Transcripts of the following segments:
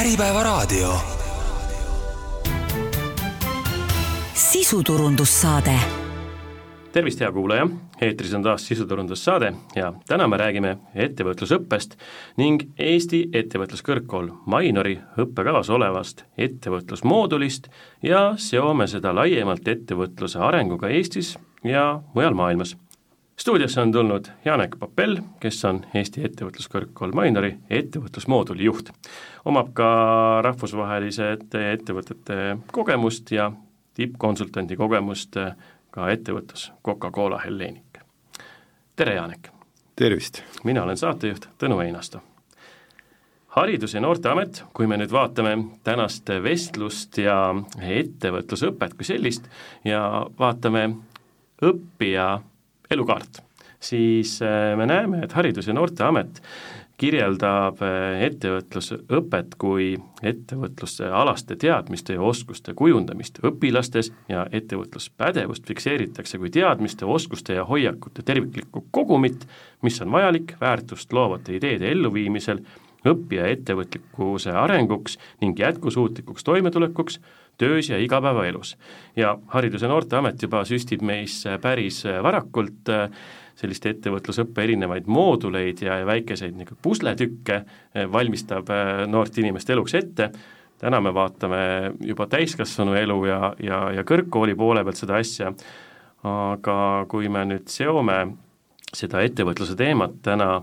Äripäevaraadio. sisuturundussaade. Tervist, hea kuulaja, eetris on taas sisuturundussaade ja täna me räägime ettevõtlusõppest ning Eesti Ettevõtluskõrgkool Mainori õppekavas olevast ettevõtlusmoodulist ja seome seda laiemalt ettevõtluse arenguga Eestis ja mujal maailmas stuudiosse on tulnud Janek Papell, kes on Eesti Ettevõtluskõrgkool Mainori ettevõtlusmooduli juht. omab ka rahvusvaheliste ettevõtete kogemust ja tippkonsultandi kogemust ka ettevõtlus Coca-Cola Hellenic. tere, Janek! tervist! mina olen saatejuht Tõnu Einasto. haridus- ja Noorteamet, kui me nüüd vaatame tänast vestlust ja ettevõtlusõpet kui sellist ja vaatame õppija elukaart, siis äh, me näeme, et Haridus- ja Noorteamet kirjeldab äh, ettevõtlusõpet kui ettevõtlusalaste teadmiste ja oskuste kujundamist õpilastes ja ettevõtluspädevust fikseeritakse kui teadmiste, oskuste ja hoiakute terviklikku kogumit, mis on vajalik väärtust loovate ideede elluviimisel, õppija ettevõtlikkuse arenguks ning jätkusuutlikuks toimetulekuks töös ja igapäevaelus. ja Haridus- ja Noorteamet juba süstib meisse päris varakult äh, sellist ettevõtlusõppe erinevaid mooduleid ja väikeseid nagu pusletükke äh, valmistab äh, noort inimest eluks ette, täna me vaatame juba täiskasvanu elu ja, ja, ja kõrgkooli poole pealt seda asja, aga kui me nüüd seome seda ettevõtluse teemat täna,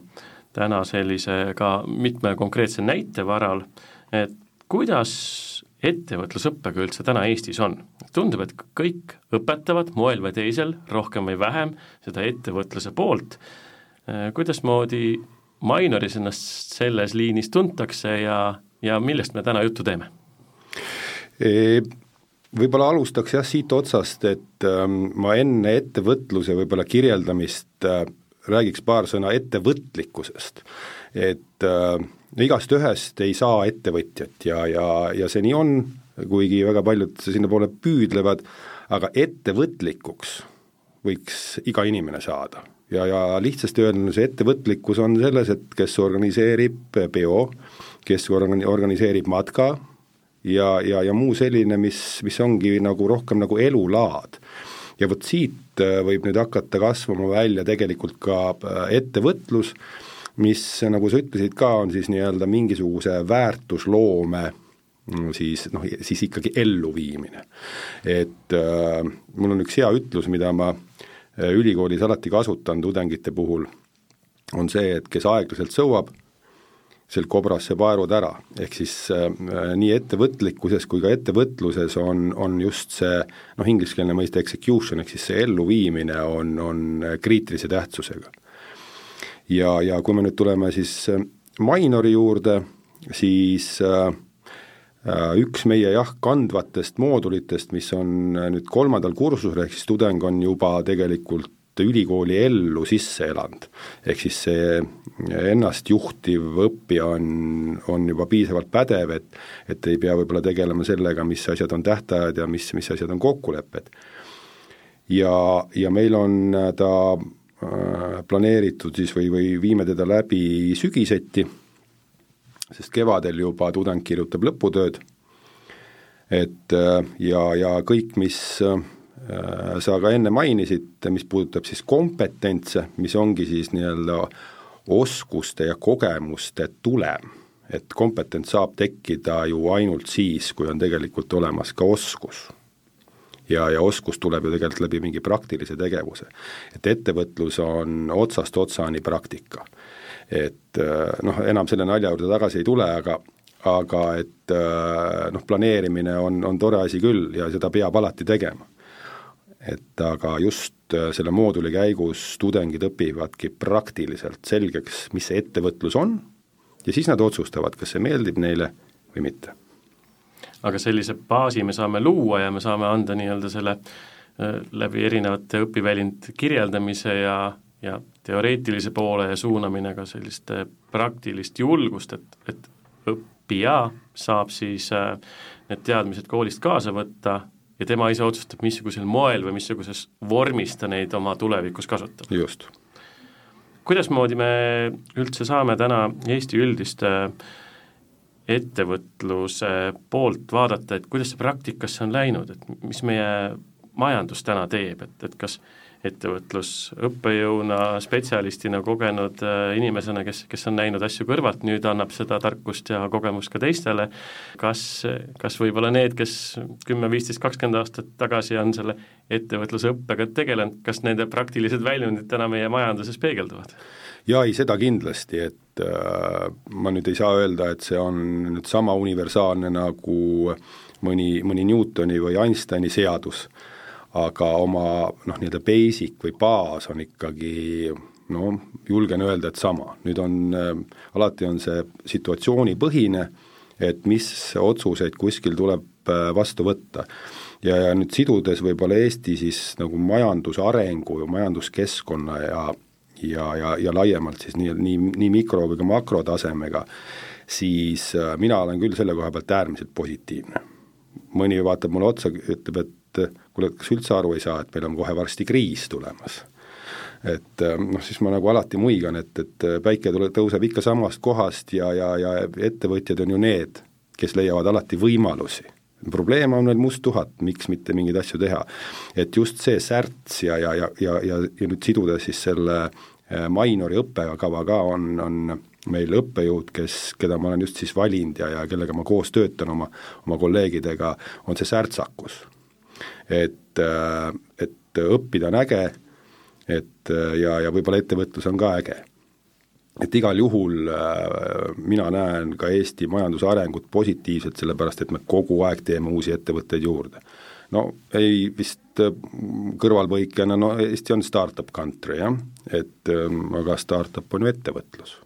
täna sellise ka mitme konkreetse näite varal, et kuidas ettevõtlusõppega üldse täna Eestis on? tundub, et kõik õpetavad moel või teisel, rohkem või vähem, seda ettevõtluse poolt, äh, kuidasmoodi Mainoris ennast selles liinis tuntakse ja, ja millest me täna juttu teeme e? Võib-olla alustaks jah siit otsast, et ähm, ma enne ettevõtluse võib-olla kirjeldamist äh, räägiks paar sõna ettevõtlikkusest. et äh, igast ühest ei saa ettevõtjat ja, ja, ja see nii on, kuigi väga paljud sinnapoole püüdlevad, aga ettevõtlikuks võiks iga inimene saada. ja, ja lihtsasti öeldes ettevõtlikkus on selles, et kes organiseerib peo, kes organi-, organiseerib matka ja, ja, ja muu selline, mis, mis ongi nagu rohkem nagu elulaad. ja vot siit võib nüüd hakata kasvama välja tegelikult ka äh, ettevõtlus, mis, nagu sa ütlesid ka, on siis nii-öelda mingisuguse väärtusloome mm, siis noh, siis ikkagi elluviimine. et äh, mul on üks hea ütlus, mida ma äh, ülikoolis alati kasutan tudengite puhul, on see, et kes aeglaselt sõuab, sel kobrasse paerud ära, ehk siis äh, nii ettevõtlikkuses kui ka ettevõtluses on, on just see noh, ingliskeelne mõiste execution, ehk siis see elluviimine on, on kriitilise tähtsusega ja, ja kui me nüüd tuleme siis äh, Mainori juurde, siis äh, äh, üks meie jah, kandvatest moodulitest, mis on nüüd kolmandal kursusel, ehk siis tudeng on juba tegelikult ülikooli ellu sisse elanud. ehk siis see ennast juhtiv õppija on, on juba piisavalt pädev, et et ei pea võib-olla tegelema sellega, mis asjad on tähtajad ja mis, mis asjad on kokkulepped. ja, ja meil on ta planeeritud siis või, või viime teda läbi sügiseti, sest kevadel juba tudeng kirjutab lõputööd, et äh, ja, ja kõik, mis äh, sa ka enne mainisid, mis puudutab siis kompetentse, mis ongi siis nii-öelda oskuste ja kogemuste tulem, et kompetents saab tekkida ju ainult siis, kui on tegelikult olemas ka oskus ja, ja oskus tuleb ju tegelikult läbi mingi praktilise tegevuse. et ettevõtlus on otsast otsani praktika. et äh, noh, enam selle nalja juurde tagasi ei tule, aga aga et äh, noh, planeerimine on, on tore asi küll ja seda peab alati tegema. et aga just äh, selle mooduli käigus tudengid õpivadki praktiliselt selgeks, mis see ettevõtlus on ja siis nad otsustavad, kas see meeldib neile või mitte aga sellise baasi me saame luua ja me saame anda nii-öelda selle äh, läbi erinevate õpiväljundite kirjeldamise ja, ja teoreetilise poole ja suunamine ka sellist äh, praktilist julgust, et, et õppija saab siis äh, need teadmised koolist kaasa võtta ja tema ise otsustab, missugusel moel või missuguses vormis ta neid oma tulevikus kasutab. just. kuidasmoodi me üldse saame täna Eesti üldist ettevõtluse poolt vaadata, et kuidas see praktikasse on läinud, et mis meie majandus täna teeb, et, et kas ettevõtlusõppejõuna, spetsialistina, kogenud äh, inimesena, kes, kes on näinud asju kõrvalt, nüüd annab seda tarkust ja kogemust ka teistele, kas, kas võib-olla need, kes kümme, viisteist, kakskümmend aastat tagasi on selle ettevõtlusõppega tegelenud, kas nende praktilised väljundid täna meie majanduses peegelduvad? Jaa, ei seda kindlasti, et äh, ma nüüd ei saa öelda, et see on nüüd sama universaalne nagu mõni, mõni Newtoni või Einsteini seadus aga oma noh, nii-öelda basic või baas on ikkagi noh, julgen öelda, et sama, nüüd on äh,, alati on see situatsioonipõhine, et mis otsuseid kuskil tuleb äh, vastu võtta. ja, ja nüüd sidudes võib-olla Eesti siis nagu majanduse arengu ja majanduskeskkonna ja ja, ja, ja laiemalt siis nii, nii, nii mikro- kui ka makrotasemega, siis äh, mina olen küll selle koha pealt äärmiselt positiivne. mõni vaatab mulle otsa, ütleb, et et kuule, kas üldse aru ei saa, et meil on kohe varsti kriis tulemas? et äh, noh, siis ma nagu alati muigan, et, et päike tule, tõuseb ikka samast kohast ja, ja, ja ettevõtjad on ju need, kes leiavad alati võimalusi. probleem on veel musttuhat, miks mitte mingeid asju teha. et just see särts ja, ja, ja, ja, ja, ja nüüd siduda siis selle äh, Mainori õppekava ka on, on meil õppejõud, kes, keda ma olen just siis valinud ja, ja kellega ma koos töötan oma, oma kolleegidega, on see särtsakus et, äh, et õppida on äge, et äh, ja, ja võib-olla ettevõtlus on ka äge. et igal juhul äh, mina näen ka Eesti majanduse arengut positiivselt, sellepärast et me kogu aeg teeme uusi ettevõtteid juurde. No ei vist kõrvalpõikena, no Eesti on startup country jah, et aga startup on ju ettevõtlus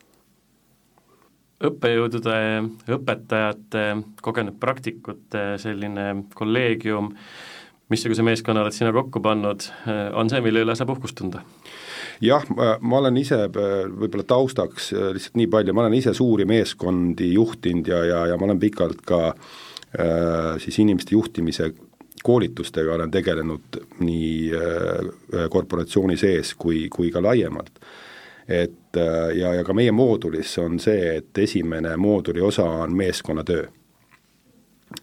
õppejõudude, õpetajate, kogenud praktikute selline kolleegium missuguse meeskonna oled sina kokku pannud, on see, mille üle saab uhkust tunda? jah, ma olen ise võib-olla taustaks lihtsalt nii palju, ma olen ise suuri meeskondi juhtinud ja, ja, ja ma olen pikalt ka äh, siis inimeste juhtimise koolitustega olen tegelenud nii äh, korporatsiooni sees kui, kui ka laiemalt. et äh, ja, ja ka meie moodulis on see, et esimene mooduli osa on meeskonnatöö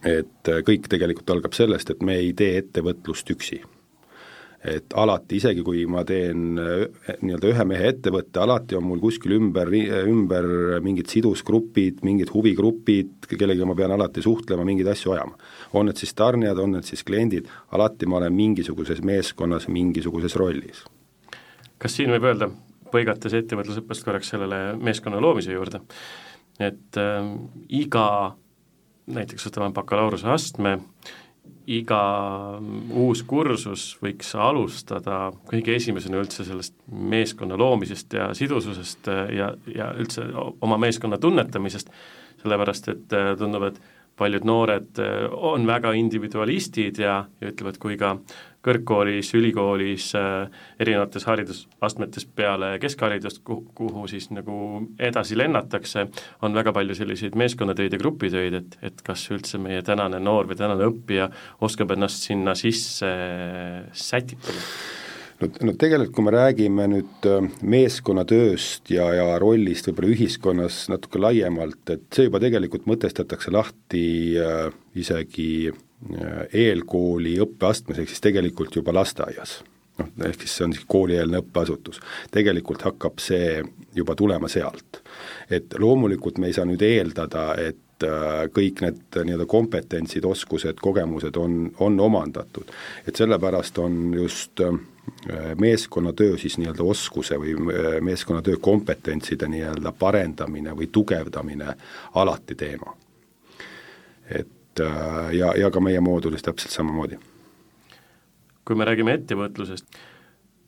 et äh, kõik tegelikult algab sellest, et me ei tee ettevõtlust üksi. Et alati, isegi kui ma teen äh, nii-öelda ühe mehe ettevõtte, alati on mul kuskil ümber, ümber mingid sidusgrupid, mingid huvigrupid, kellega ma pean alati suhtlema, mingeid asju ajama. on need siis tarnijad, on need siis kliendid, alati ma olen mingisuguses meeskonnas, mingisuguses rollis. kas siin võib öelda, põigates ettevõtlusõppest korraks sellele meeskonna loomise juurde, et äh, iga näiteks võtame bakalaureuse astme, iga uus kursus võiks alustada kõige esimesena üldse sellest meeskonna loomisest ja sidususest ja, ja üldse oma meeskonna tunnetamisest, sellepärast et tundub, et paljud noored on väga individualistid ja, ja ütlevad, kui ka kõrgkoolis, ülikoolis, äh, erinevates haridusastmetes peale keskharidust, kuhu, kuhu siis nagu edasi lennatakse, on väga palju selliseid meeskonnatöid ja grupitöid, et, et kas üldse meie tänane noor või tänane õppija oskab ennast sinna sisse sätitada? no, no tegelikult, kui me räägime nüüd äh, meeskonnatööst ja, ja rollist võib-olla ühiskonnas natuke laiemalt, et see juba tegelikult mõtestatakse lahti äh, isegi äh, Äh, eelkooli õppeastmes, ehk siis tegelikult juba lasteaias. noh, ehk siis see on siis koolieelne õppeasutus. tegelikult hakkab see juba tulema sealt. et loomulikult me ei saa nüüd eeldada, et äh, kõik need nii-öelda kompetentsid, oskused, kogemused on, on omandatud. et sellepärast on just äh, meeskonnatöö siis nii-öelda oskuse või meeskonnatöö kompetentside nii-öelda parendamine või tugevdamine alati teema. Et Äh, ja, ja ka meie moodulis täpselt samamoodi. kui me räägime ettevõtlusest,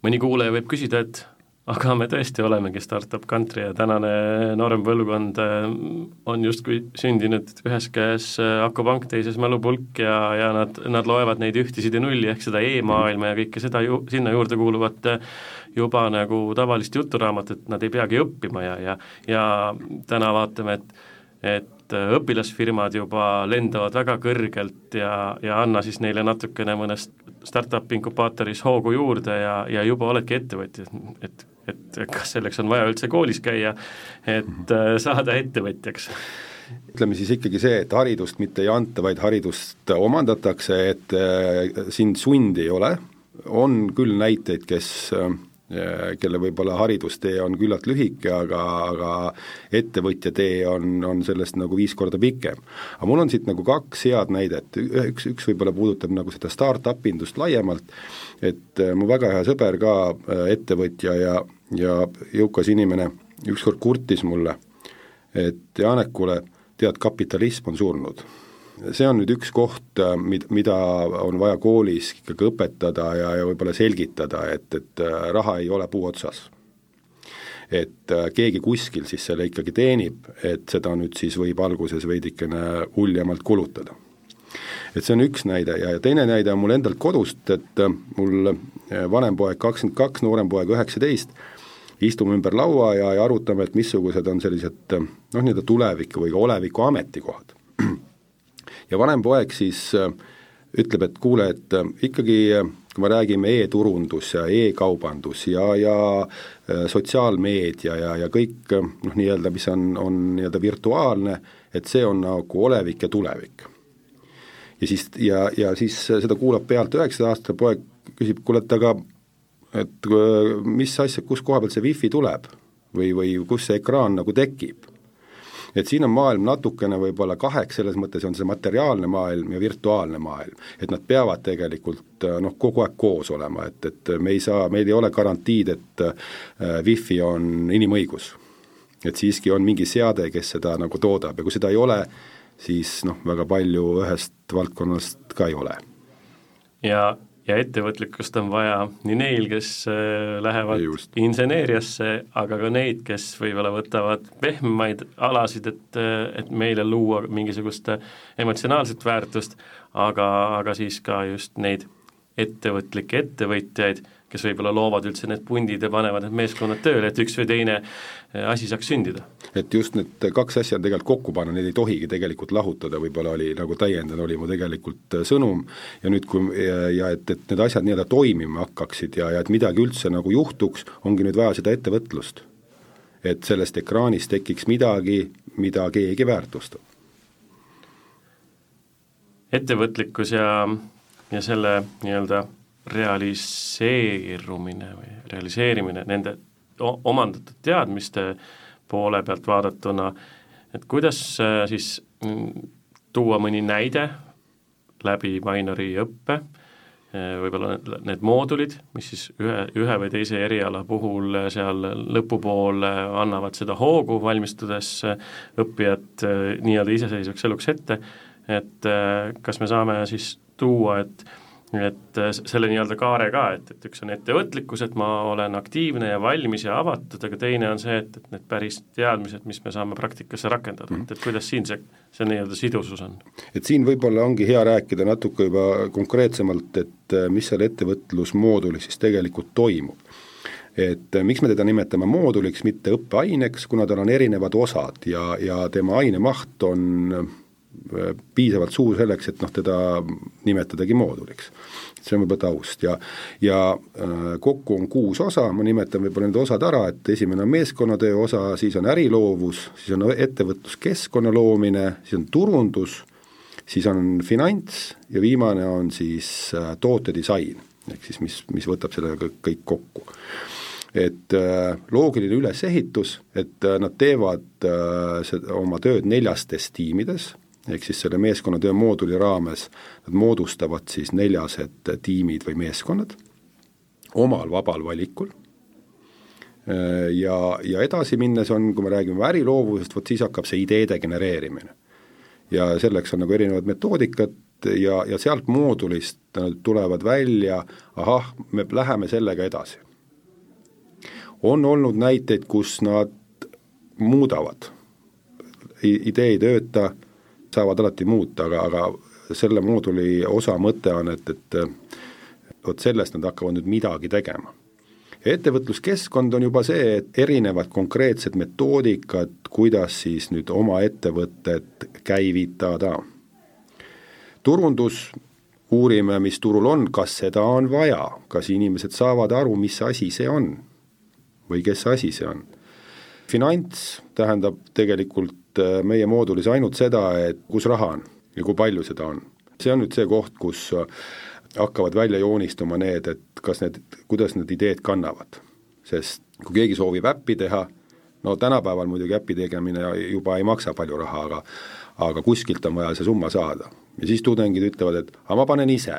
mõni kuulaja võib küsida, et aga me tõesti olemegi startup country ja tänane noorem põlvkond äh, on justkui sündinud ühes käes äh, akupank, teises mälupulk ja, ja nad, nad loevad neid ühtisid ja nulli, ehk seda e-maailma ja kõike seda ju, sinna juurde kuuluvat juba nagu tavalist juturaamatut nad ei peagi õppima ja, ja ja täna vaatame, et et et äh, õpilasfirmad juba lendavad väga kõrgelt ja, ja anna siis neile natukene mõnest startup inkubaatoris hoogu juurde ja, ja juba oledki ettevõtja, et, et kas selleks on vaja üldse koolis käia, et äh, saada ettevõtjaks? ütleme siis ikkagi see, et haridust mitte ei anta, vaid haridust omandatakse, et äh, siin sundi ei ole, on küll näiteid, kes kelle võib-olla haridustee on küllalt lühike, aga, aga ettevõtja tee on, on sellest nagu viis korda pikem. aga mul on siit nagu kaks head näidet, üks, üks võib-olla puudutab nagu seda startup indust laiemalt, et äh, mu väga hea sõber ka, ettevõtja ja, ja jõukas inimene, ükskord kurtis mulle, et Janek, kuule, tead, kapitalism on surnud. See on nüüd üks koht, äh, mid-, mida on vaja koolis ikkagi õpetada ja, ja võib-olla selgitada, et, et äh, raha ei ole puu otsas. et äh, keegi kuskil siis selle ikkagi teenib, et seda nüüd siis võib alguses veidikene uljemalt kulutada et see on üks näide ja, ja teine näide on mul endalt kodust, et mul vanem poeg kakskümmend kaks, noorem poeg üheksateist, istume ümber laua ja, ja arutame, et missugused on sellised noh, nii-öelda tuleviku või ka oleviku ametikohad. Ja vanem poeg siis äh, ütleb, et kuule, et äh, ikkagi äh, kui me räägime e-turundus ja e-kaubandus ja, ja sotsiaalmeedia ja, ja kõik noh, nii-öelda, mis on, on nii-öelda virtuaalne, et see on nagu olevik ja tulevik. ja siis, ja, ja siis seda kuulab pealt üheksateist-aastane poeg, küsib, kuule, et aga et mis asja, kus koha pealt see wifi tuleb või, või kus see ekraan nagu tekib. Et siin on maailm natukene võib-olla kaheks, selles mõttes on see materiaalne maailm ja virtuaalne maailm. et nad peavad tegelikult äh, noh, kogu aeg koos olema, et, et me ei saa, meil ei ole garantiid, et äh, wifi on inimõigus. et siiski on mingi seade, kes seda nagu toodab ja kui seda ei ole, siis noh, väga palju ühest valdkonnast ka ei ole. ja ja ettevõtlikkust on vaja nii neil, kes äh, lähevad Just. inseneeriasse, aga ka neid, kes võib-olla võtavad pehmemaid alasid, et, äh, et meile luua mingisugust emotsionaalset väärtust, aga, aga siis ka just neid ettevõtlikke ettevõtjaid, kes võib-olla loovad üldse need pundid ja panevad need meeskonnad tööle, et üks või teine äh, asi saaks sündida. et just need kaks asja on tegelikult kokku panna, neid ei tohigi tegelikult lahutada, võib-olla oli nagu täiendan, oli mu tegelikult äh, sõnum ja nüüd, kui ja, ja et, et need asjad nii-öelda toimima hakkaksid ja, ja et midagi üldse nagu juhtuks, ongi nüüd vaja seda ettevõtlust. et sellest ekraanist tekiks midagi, mida keegi väärtustab. ettevõtlikkus ja, ja selle nii-öelda realiseerumine või realiseerimine nende omandatud teadmiste poole pealt vaadatuna, et kuidas äh, siis mm, tuua mõni näide läbi Mainori õppe, äh, võib-olla need moodulid, mis siis ühe, ühe või teise eriala puhul seal lõpupoole annavad seda hoogu, valmistudes õppijat äh, nii-öelda iseseisvaks eluks ette, et kas me saame siis tuua, et et äh, selle nii-öelda kaare ka, et, et üks on ettevõtlikkus, et ma olen aktiivne ja valmis ja avatud, aga teine on see, et, et need päris teadmised, mis me saame praktikasse rakendada mm, -hmm. et, et kuidas siin see, see nii-öelda sidusus on? et siin võib-olla ongi hea rääkida natuke juba konkreetsemalt, et äh, mis seal ettevõtlusmoodulis siis tegelikult toimub et äh, miks me teda nimetame mooduliks, mitte õppeaineks, kuna tal on erinevad osad ja, ja tema ainemaht on piisavalt suur selleks, et noh, teda nimetadagi mooduliks. see on võib-olla taust. Ja, ja äh, kokku on kuus osa, ma nimetan võib-olla need osad ära, et esimene on meeskonnatöö osa, siis on äriloovus, siis on ettevõtluskeskkonna loomine, siis on turundus, siis on finants ja viimane on siis äh, tootedisain, ehk siis mis, mis võtab selle kõik, kokku. Et äh, loogiline ülesehitus, et nad teevad seda, oma tööd neljastes tiimides ehk siis selle meeskonnatöö mooduli raames nad moodustavad siis neljased tiimid või meeskonnad omal vabal valikul ja, ja edasi minnes on, kui me räägime äriloovusest, vot siis hakkab see ideede genereerimine. ja selleks on nagu erinevad metoodikad ja, ja sealt moodulist tulevad välja, ahah, me läheme sellega edasi. on olnud näiteid, kus nad muudavad, idee ei tööta saavad alati muuta, aga, aga selle mooduli osa mõte on, et, et vot sellest nad hakkavad nüüd midagi tegema. ettevõtluskeskkond on juba see, et erinevad konkreetsed metoodikad, kuidas siis nüüd oma ettevõtet käivitada. turundus, uurime, mis turul on, kas seda on vaja, kas inimesed saavad aru, mis asi see on või kes asi see on finants tähendab tegelikult äh, meie moodulis ainult seda, et kus raha on ja kui palju seda on. see on nüüd see koht, kus äh, hakkavad välja joonistuma need, et kas need, kuidas need ideed kannavad. sest kui keegi soovib äppi teha, no tänapäeval muidugi äpi tegemine juba ei maksa palju raha, aga aga kuskilt on vaja see summa saada. ja siis tudengid ütlevad, et aga ma panen ise,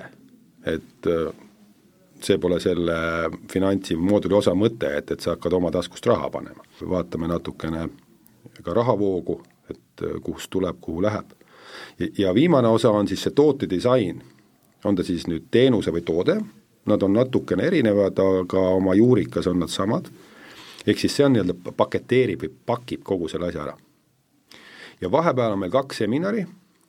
et äh, see pole selle finantsi mooduli osa mõte, et, et sa hakkad oma taskust raha panema. vaatame natukene ka rahavoogu, et äh, kust tuleb, kuhu läheb. ja viimane osa on siis see tootedisain, on ta siis nüüd teenuse või toode, nad on natukene erinevad, aga oma juurikas on nad samad, ehk siis see on nii-öelda paketeerib või pakib kogu selle asja ära. ja vahepeal on meil kaks seminari,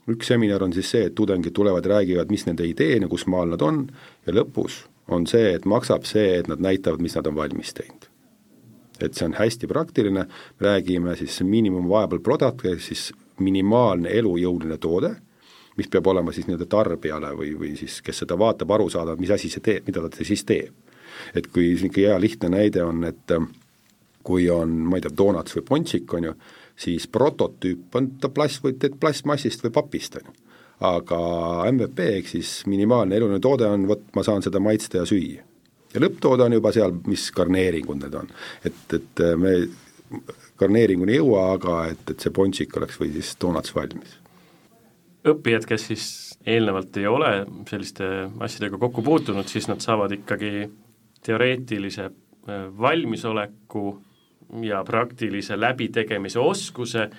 üks seminar on siis see, et tudengid tulevad, räägivad, mis nende idee on ja kus maal nad on, ja lõpus on see, et maksab see, et nad näitavad, mis nad on valmis teinud. et see on hästi praktiline, räägime siis minimum viable product, ehk siis minimaalne elujõuline toode, mis peab olema siis nii-öelda tarbijale või, või siis kes seda vaatab, aru saada, mis asi see teeb, mida ta siis teeb. et kui niisugune hea lihtne näide on, et kui on, ma ei tea, doonats või pontsik, on ju, siis prototüüp on ta plast või teed plastmassist või papist, on ju aga MVP ehk siis minimaalne eluline toode on, vot ma saan seda maitsta ja süüa. ja lõpptoode on juba seal, mis garneeringud need on. et, et me garneeringuni ei jõua, aga et, et see pontsik oleks või siis doonats valmis. õppijad, kes siis eelnevalt ei ole selliste asjadega kokku puutunud, siis nad saavad ikkagi teoreetilise äh, valmisoleku ja praktilise läbitegemise oskuse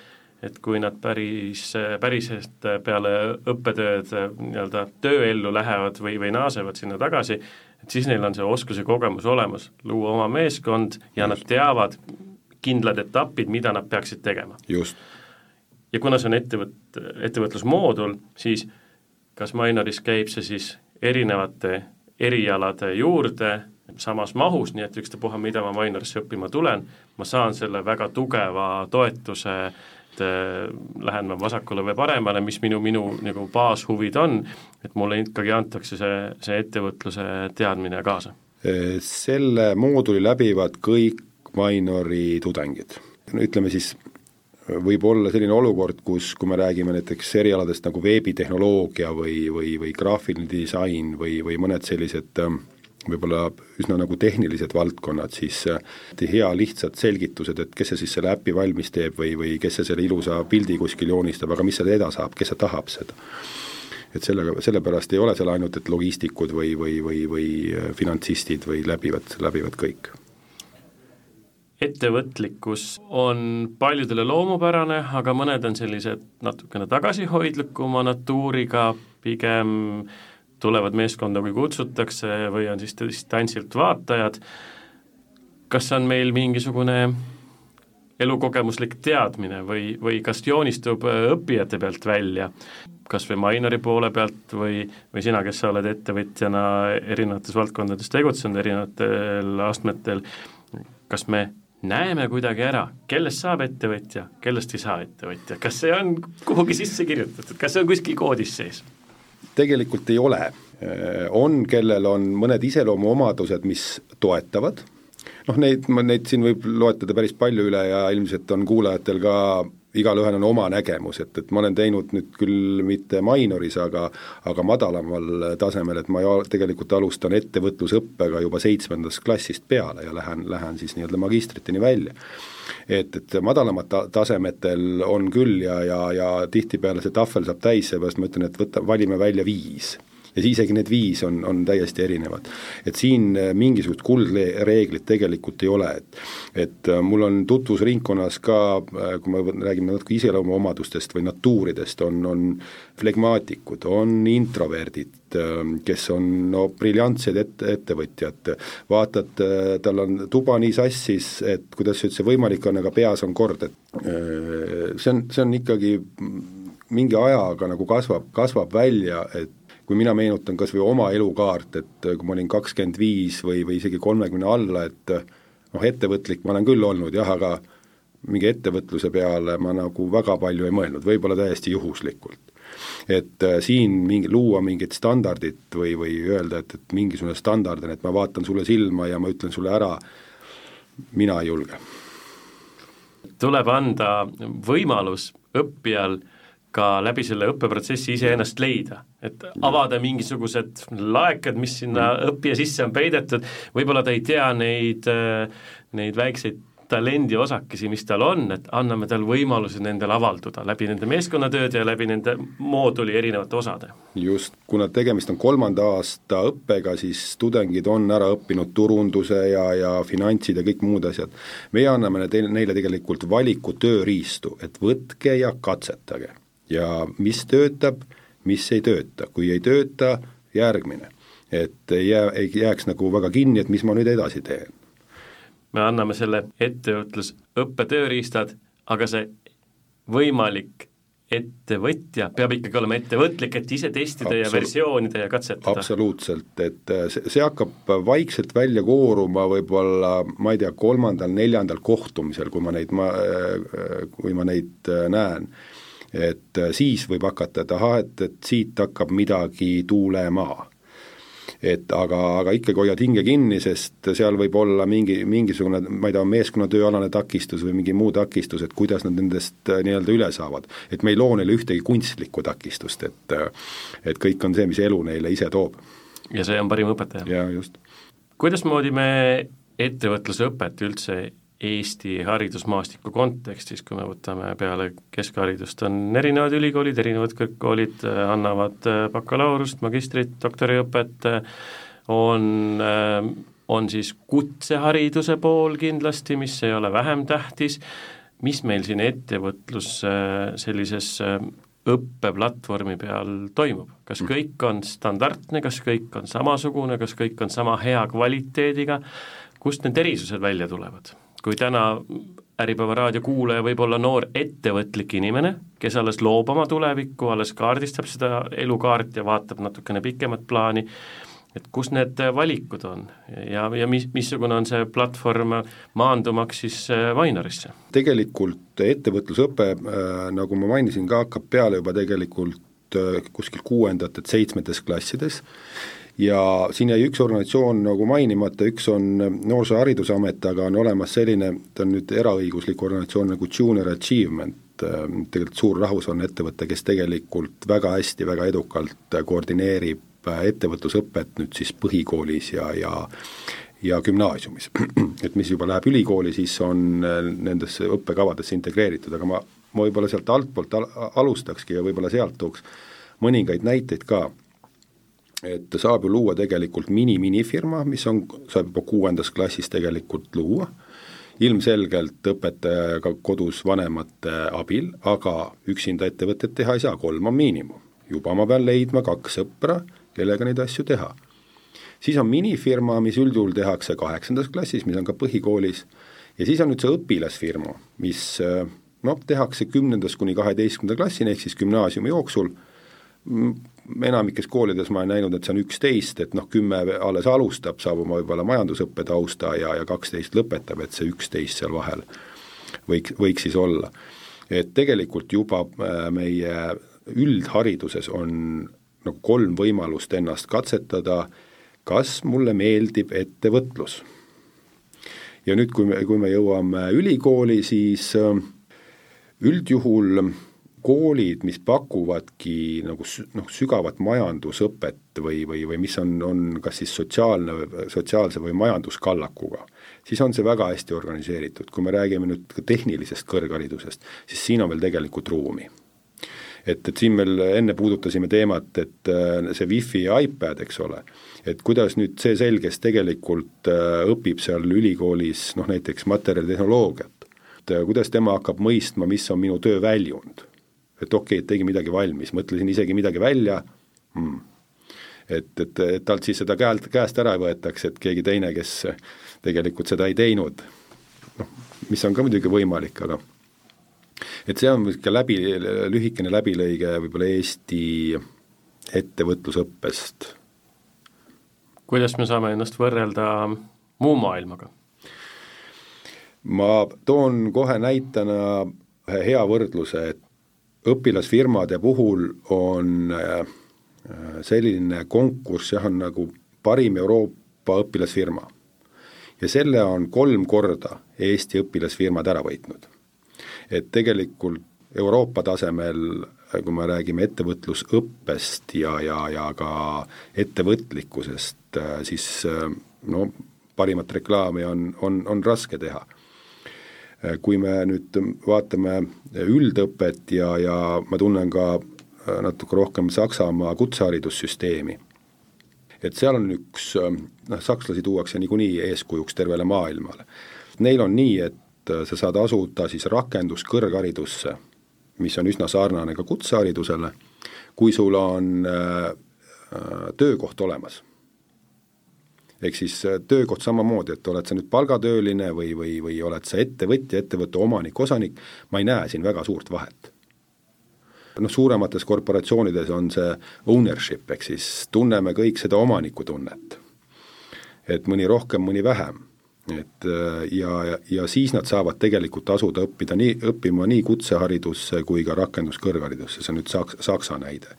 et kui nad päris, päriselt peale õppetööd nii-öelda tööellu lähevad või, või naasevad sinna tagasi, et siis neil on see oskus ja kogemus olemas, luua oma meeskond ja Just. nad teavad kindlad etapid, mida nad peaksid tegema. ja kuna see on ettevõt-, ettevõtlusmoodul, siis kas Mainoris käib see siis erinevate erialade juurde samas mahus, nii et ükstapuha, mida ma Mainorisse õppima tulen, ma saan selle väga tugeva toetuse et äh, lähen ma vasakule või paremale, mis minu, minu nagu baashuvid on, et mulle ikkagi antakse see, see ettevõtluse teadmine kaasa. Selle mooduli läbivad kõik Mainori tudengid, ütleme siis võib olla selline olukord, kus, kui me räägime näiteks erialadest nagu veebitehnoloogia või, või, või graafiline disain või, või mõned sellised äh, võib-olla üsna nagu tehnilised valdkonnad, siis äh, hea lihtsad selgitused, et kes see siis selle äpi valmis teeb või, või kes see selle ilusa pildi kuskil joonistab, aga mis selle eda saab, kes see tahab seda. et sellega, sellepärast ei ole seal ainult, et logistikud või, või, või, või äh, finantsistid või läbivad, läbivad kõik ettevõtlikkus on paljudele loomupärane, aga mõned on sellised natukene tagasihoidlikuma natuuriga, pigem äh, tulevad meeskonda, kui kutsutakse või on siis distantsilt vaatajad, kas on meil mingisugune elukogemuslik teadmine või, või kas joonistub äh, õppijate pealt välja, kas või Mainori poole pealt või, või sina, kes sa oled ettevõtjana erinevates valdkondades tegutsenud, erinevatel astmetel, kas me näeme kuidagi ära, kellest saab ettevõtja, kellest ei saa ettevõtja, kas see on kuhugi sisse kirjutatud, kas see on kuskil koodis sees? Tegelikult ei ole. On, kellel on mõned iseloomuomadused, mis toetavad, noh neid, neid siin võib loetleda päris palju üle ja ilmselt on kuulajatel ka igalühel on oma nägemus, et, et ma olen teinud nüüd küll mitte Minoris, aga aga madalamal tasemel, et ma ju tegelikult alustan ettevõtlusõppega juba seitsmendast klassist peale ja lähen, lähen siis nii-öelda magistriteni välja et, et madalamad ta-, tasemetel on küll ja, ja, ja tihtipeale see tahvel saab täis, seepärast ma ütlen, et võta, valime välja viis ja siis isegi need viis on, on täiesti erinevad. et siin äh, mingisugust kuldreeglit tegelikult ei ole, et et äh, mul on tutvusringkonnas ka, äh, kui me räägime natuke iseloomuomadustest või natuuridest, on, on flegmaatikud, on introverdid, kes on no briljantsed ette, ettevõtjad, vaatad, tal on tuba nii sassis, et kuidas see üldse võimalik on, aga peas on kord, et see on, see on ikkagi mingi ajaga nagu kasvab, kasvab välja, et kui mina meenutan kas või oma elukaart, et kui ma olin kakskümmend viis või, või isegi kolmekümne alla, et noh, ettevõtlik ma olen küll olnud jah, aga mingi ettevõtluse peale ma nagu väga palju ei mõelnud, võib-olla täiesti juhuslikult. et äh, siin mingi, luua mingit standardit või, või öelda, et, et mingisugune standard on, et ma vaatan sulle silma ja ma ütlen sulle ära, mina ei julge tuleb anda võimalus õppijal ka läbi selle õppeprotsessi iseennast leida, et avada mingisugused laekad, mis sinna mm. õppija sisse on peidetud, võib-olla ta ei tea neid, neid väikseid talendiosakesi, mis tal on, et anname tal võimaluse nendel avalduda läbi nende meeskonnatööde ja läbi nende mooduli erinevate osade. just, kuna tegemist on kolmanda aasta õppega, siis tudengid on ära õppinud turunduse ja, ja finantsid ja kõik muud asjad. meie anname neile tegelikult valiku tööriistu, et võtke ja katsetage ja mis töötab, mis ei tööta, kui ei tööta, järgmine. et ei jää, ei jääks nagu väga kinni, et mis ma nüüd edasi teen. me anname selle ettevõtlusõppe tööriistad, aga see võimalik ettevõtja peab ikkagi olema ettevõtlik, et ise testida Absolut. ja versioonida ja katsetada. absoluutselt, et äh, see, see hakkab vaikselt välja kooruma võib-olla ma ei tea, kolmandal-neljandal kohtumisel, kui ma neid, ma, äh, kui ma neid näen et äh, siis võib hakata, et ahah, et, et siit hakkab midagi tuulema. et aga, aga ikkagi hoiad hinge kinni, sest seal võib olla mingi, mingisugune, ma ei tea, meeskonnatööalane takistus või mingi muu takistus, et kuidas nad nendest äh, nii-öelda üle saavad. et me ei loo neile ühtegi kunstlikku takistust, et äh, et kõik on see, mis elu neile ise toob. ja see on parim õpetaja. jaa, just. kuidasmoodi me ettevõtlusõpet üldse Eesti haridusmaastiku kontekstis, kui me võtame peale keskharidust, on erinevad ülikoolid, erinevad kõrgkoolid äh, annavad äh, bakalaureust, magistrit, doktoriõpet, äh, on, on siis kutsehariduse pool kindlasti, mis ei ole vähem tähtis, mis meil siin ettevõtlus sellises õppeplatvormi peal toimub, kas mm. kõik on standardne, kas kõik on samasugune, kas kõik on sama hea kvaliteediga, kust need erisused välja tulevad? Kui täna Äripäeva raadio kuulaja võib olla noor ettevõtlik inimene, kes alles loob oma tulevikku, alles kaardistab seda elukaart ja vaatab natukene pikemat plaani, et kus need valikud on ja, ja mis, missugune on see platvorm maandumaks siis? Äh, tegelikult ettevõtlusõpe, äh, nagu ma mainisin ka, hakkab peale juba tegelikult äh, kuskil kuuendates, seitsmetes klassides ja siin jäi üks organisatsioon nagu mainimata, üks on Noorsooharidusamet, aga on olemas selline, ta on nüüd eraõiguslik organisatsioon nagu Junior Achievement, tegelikult suur rahvusvaheline ettevõte, kes tegelikult väga hästi, väga edukalt koordineerib ettevõtlusõpet nüüd siis põhikoolis ja, ja ja gümnaasiumis. et mis juba läheb ülikooli, siis on nendesse õppekavadesse integreeritud, aga ma, ma võib-olla sealt altpoolt al alustakski ja võib-olla sealt tooks mõningaid näiteid ka et saab ju luua tegelikult mini-minifirma, mis on, saab juba kuuendas klassis tegelikult luua, ilmselgelt õpetajaga kodus vanemate abil, aga üksinda ettevõtet teha ei saa, kolm on miinimum. juba ma pean leidma kaks sõpra, kellega neid asju teha. siis on minifirma, mis üldjuhul tehakse kaheksandas klassis, mis on ka põhikoolis, ja siis on nüüd see õpilasfirma, mis noh, tehakse kümnendast kuni kaheteistkümnenda klassini, ehk siis gümnaasiumi jooksul, enamikes koolides ma olen näinud, et see on üksteist, et noh, kümme alles alustab, saab oma võib-olla majandusõppe tausta ja, ja kaksteist lõpetab, et see üksteist seal vahel võiks, võiks siis olla. et tegelikult juba äh, meie üldhariduses on nagu kolm võimalust ennast katsetada, kas mulle meeldib ettevõtlus. ja nüüd, kui me, kui me jõuame ülikooli, siis äh, üldjuhul koolid, mis pakuvadki nagu noh, sügavat majandusõpet või, või, või mis on, on kas siis sotsiaalne, sotsiaalse või majanduskallakuga, siis on see väga hästi organiseeritud, kui me räägime nüüd ka tehnilisest kõrgharidusest, siis siin on veel tegelikult ruumi. et, et siin meil enne puudutasime teemat, et äh, see wifi ja iPad, eks ole, et kuidas nüüd see selg, kes tegelikult äh, õpib seal ülikoolis noh, näiteks materjalitehnoloogiat, äh, kuidas tema hakkab mõistma, mis on minu töö väljund et okei okay,, tegi midagi valmis, mõtlesin isegi midagi välja hmm., et, et, et talt siis seda käelt, käest ära ei võetaks, et keegi teine, kes tegelikult seda ei teinud, noh, mis on ka muidugi võimalik, aga et see on niisugune läbi, lühikene läbilõige võib-olla Eesti ettevõtlusõppest. kuidas me saame ennast võrrelda muu maailmaga? ma toon kohe näitena ühe hea võrdluse, et õpilasfirmade puhul on äh, selline konkurss jah, on nagu parim Euroopa õpilasfirma. ja selle on kolm korda Eesti õpilasfirmad ära võitnud. et tegelikult Euroopa tasemel kui me räägime ettevõtlusõppest ja, ja, ja ka ettevõtlikkusest, siis no parimat reklaami on, on, on raske teha. Kui me nüüd vaatame üldõpet ja, ja ma tunnen ka natuke rohkem Saksamaa kutseharidussüsteemi, et seal on üks, noh, sakslasi tuuakse niikuinii eeskujuks tervele maailmale. Neil on nii, et sa saad asuda siis rakenduskõrgharidusse mis on üsna sarnane ka kutseharidusele, kui sul on äh, äh, töökoht olemas. Ehk siis äh, töökoht samamoodi, et oled sa nüüd palgatööline või, või, või oled sa ettevõtja, ettevõtte omanik, osanik, ma ei näe siin väga suurt vahet. noh, suuremates korporatsioonides on see ownership, ehk siis tunneme kõik seda omanikutunnet. et mõni rohkem, mõni vähem et äh, ja, ja siis nad saavad tegelikult asuda õppida nii, õppima nii kutseharidusse kui ka rakenduskõrgharidusse, see on nüüd Saks-, Saksa näide.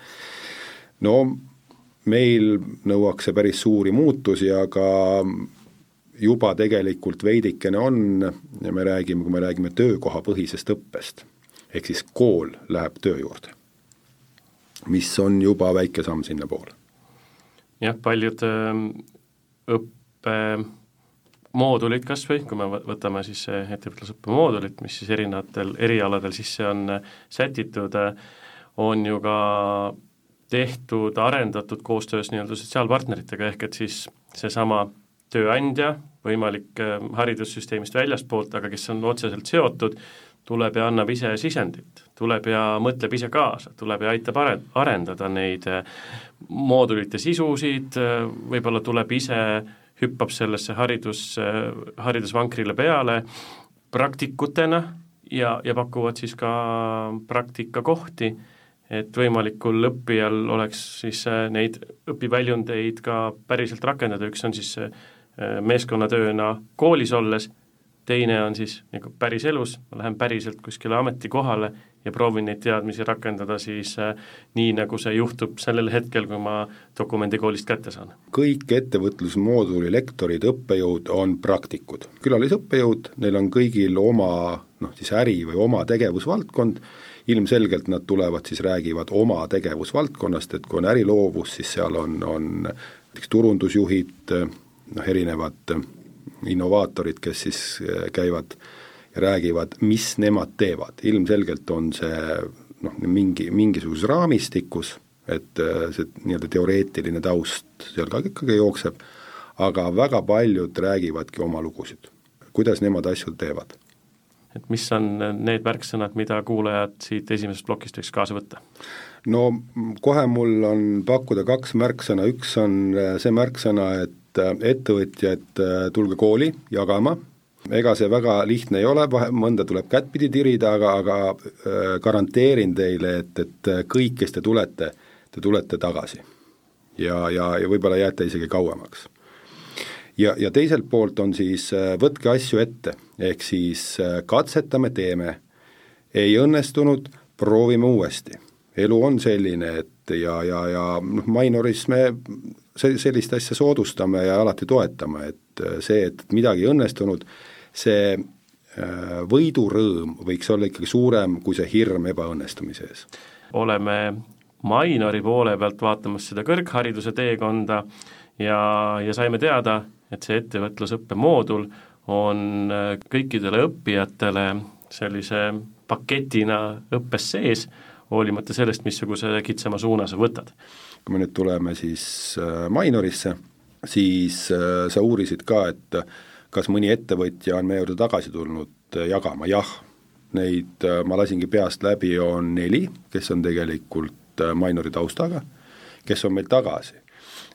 no meil nõuaks see päris suuri muutusi, aga juba tegelikult veidikene on ja me räägime, kui me räägime töökohapõhisest õppest, ehk siis kool läheb töö juurde, mis on juba väike samm sinnapoole. jah, paljud ähm, õppe moodulid kas või, kui me võtame siis ettevõtlusõppe moodulit, mis siis erinevatel erialadel sisse on äh, sätitud, äh, on ju ka tehtud, arendatud koostöös nii-öelda sotsiaalpartneritega, ehk et siis seesama tööandja, võimalik äh, haridussüsteemist väljaspoolt, aga kes on otseselt seotud, tuleb ja annab ise sisendit, tuleb ja mõtleb ise kaasa, tuleb ja aitab are-, arendada neid moodulite sisusid, võib-olla tuleb ise hüppab sellesse haridus, haridusvankrile peale praktikutena ja, ja pakuvad siis ka praktikakohti, et võimalikul õppijal oleks siis äh, neid õpiväljundeid ka päriselt rakendada, üks on siis äh, meeskonnatööna koolis olles, teine on siis nagu päriselus, ma lähen päriselt kuskile ametikohale ja proovin neid teadmisi rakendada siis äh, nii, nagu see juhtub sellel hetkel, kui ma dokumendi koolist kätte saan. kõik ettevõtlusmooduli lektorid, õppejõud on praktikud, külalisõppejõud, neil on kõigil oma noh, siis äri või oma tegevusvaldkond, ilmselgelt nad tulevad siis, räägivad oma tegevusvaldkonnast, et kui on äriloovus, siis seal on, on näiteks turundusjuhid, noh erinevad innovaatorid, kes siis äh, käivad ja räägivad, mis nemad teevad, ilmselgelt on see noh, mingi, mingisuguses raamistikus, et äh, see nii-öelda teoreetiline taust seal ka ikkagi jookseb, aga väga paljud räägivadki oma lugusid, kuidas nemad asju teevad. Et mis on need märksõnad, mida kuulajad siit esimesest plokist võiks kaasa võtta? no kohe mul on pakkuda kaks märksõna, üks on äh, see märksõna, et äh, ettevõtjad, tulge kooli jagama ega see väga lihtne ei ole, vahe, mõnda tuleb kättpidi tirida, aga, aga äh, garanteerin teile, et, et kõik, kes te tulete, te tulete tagasi. ja, ja, ja võib-olla jääte isegi kauemaks. Ja, ja teiselt poolt on siis äh, võtke asju ette, ehk siis äh, katsetame, teeme, ei õnnestunud, proovime uuesti. elu on selline, et ja, ja, ja noh, Minoris me se-, sellist asja soodustame ja alati toetame, et see, et midagi ei õnnestunud, see äh, võidurõõm võiks olla ikkagi suurem kui see hirm ebaõnnestumise ees. oleme Mainori poole pealt vaatamas seda kõrghariduse teekonda ja, ja saime teada, et see ettevõtlusõppe moodul on äh, kõikidele õppijatele sellise paketina õppes sees, hoolimata sellest, missuguse kitsama suuna sa võtad. kui me nüüd tuleme siis äh, Mainorisse, siis sa uurisid ka, et kas mõni ettevõtja on meie juurde tagasi tulnud äh, jagama, jah, neid äh, ma lasingi peast läbi, on neli, kes on tegelikult äh, Mainori taustaga, kes on meil tagasi.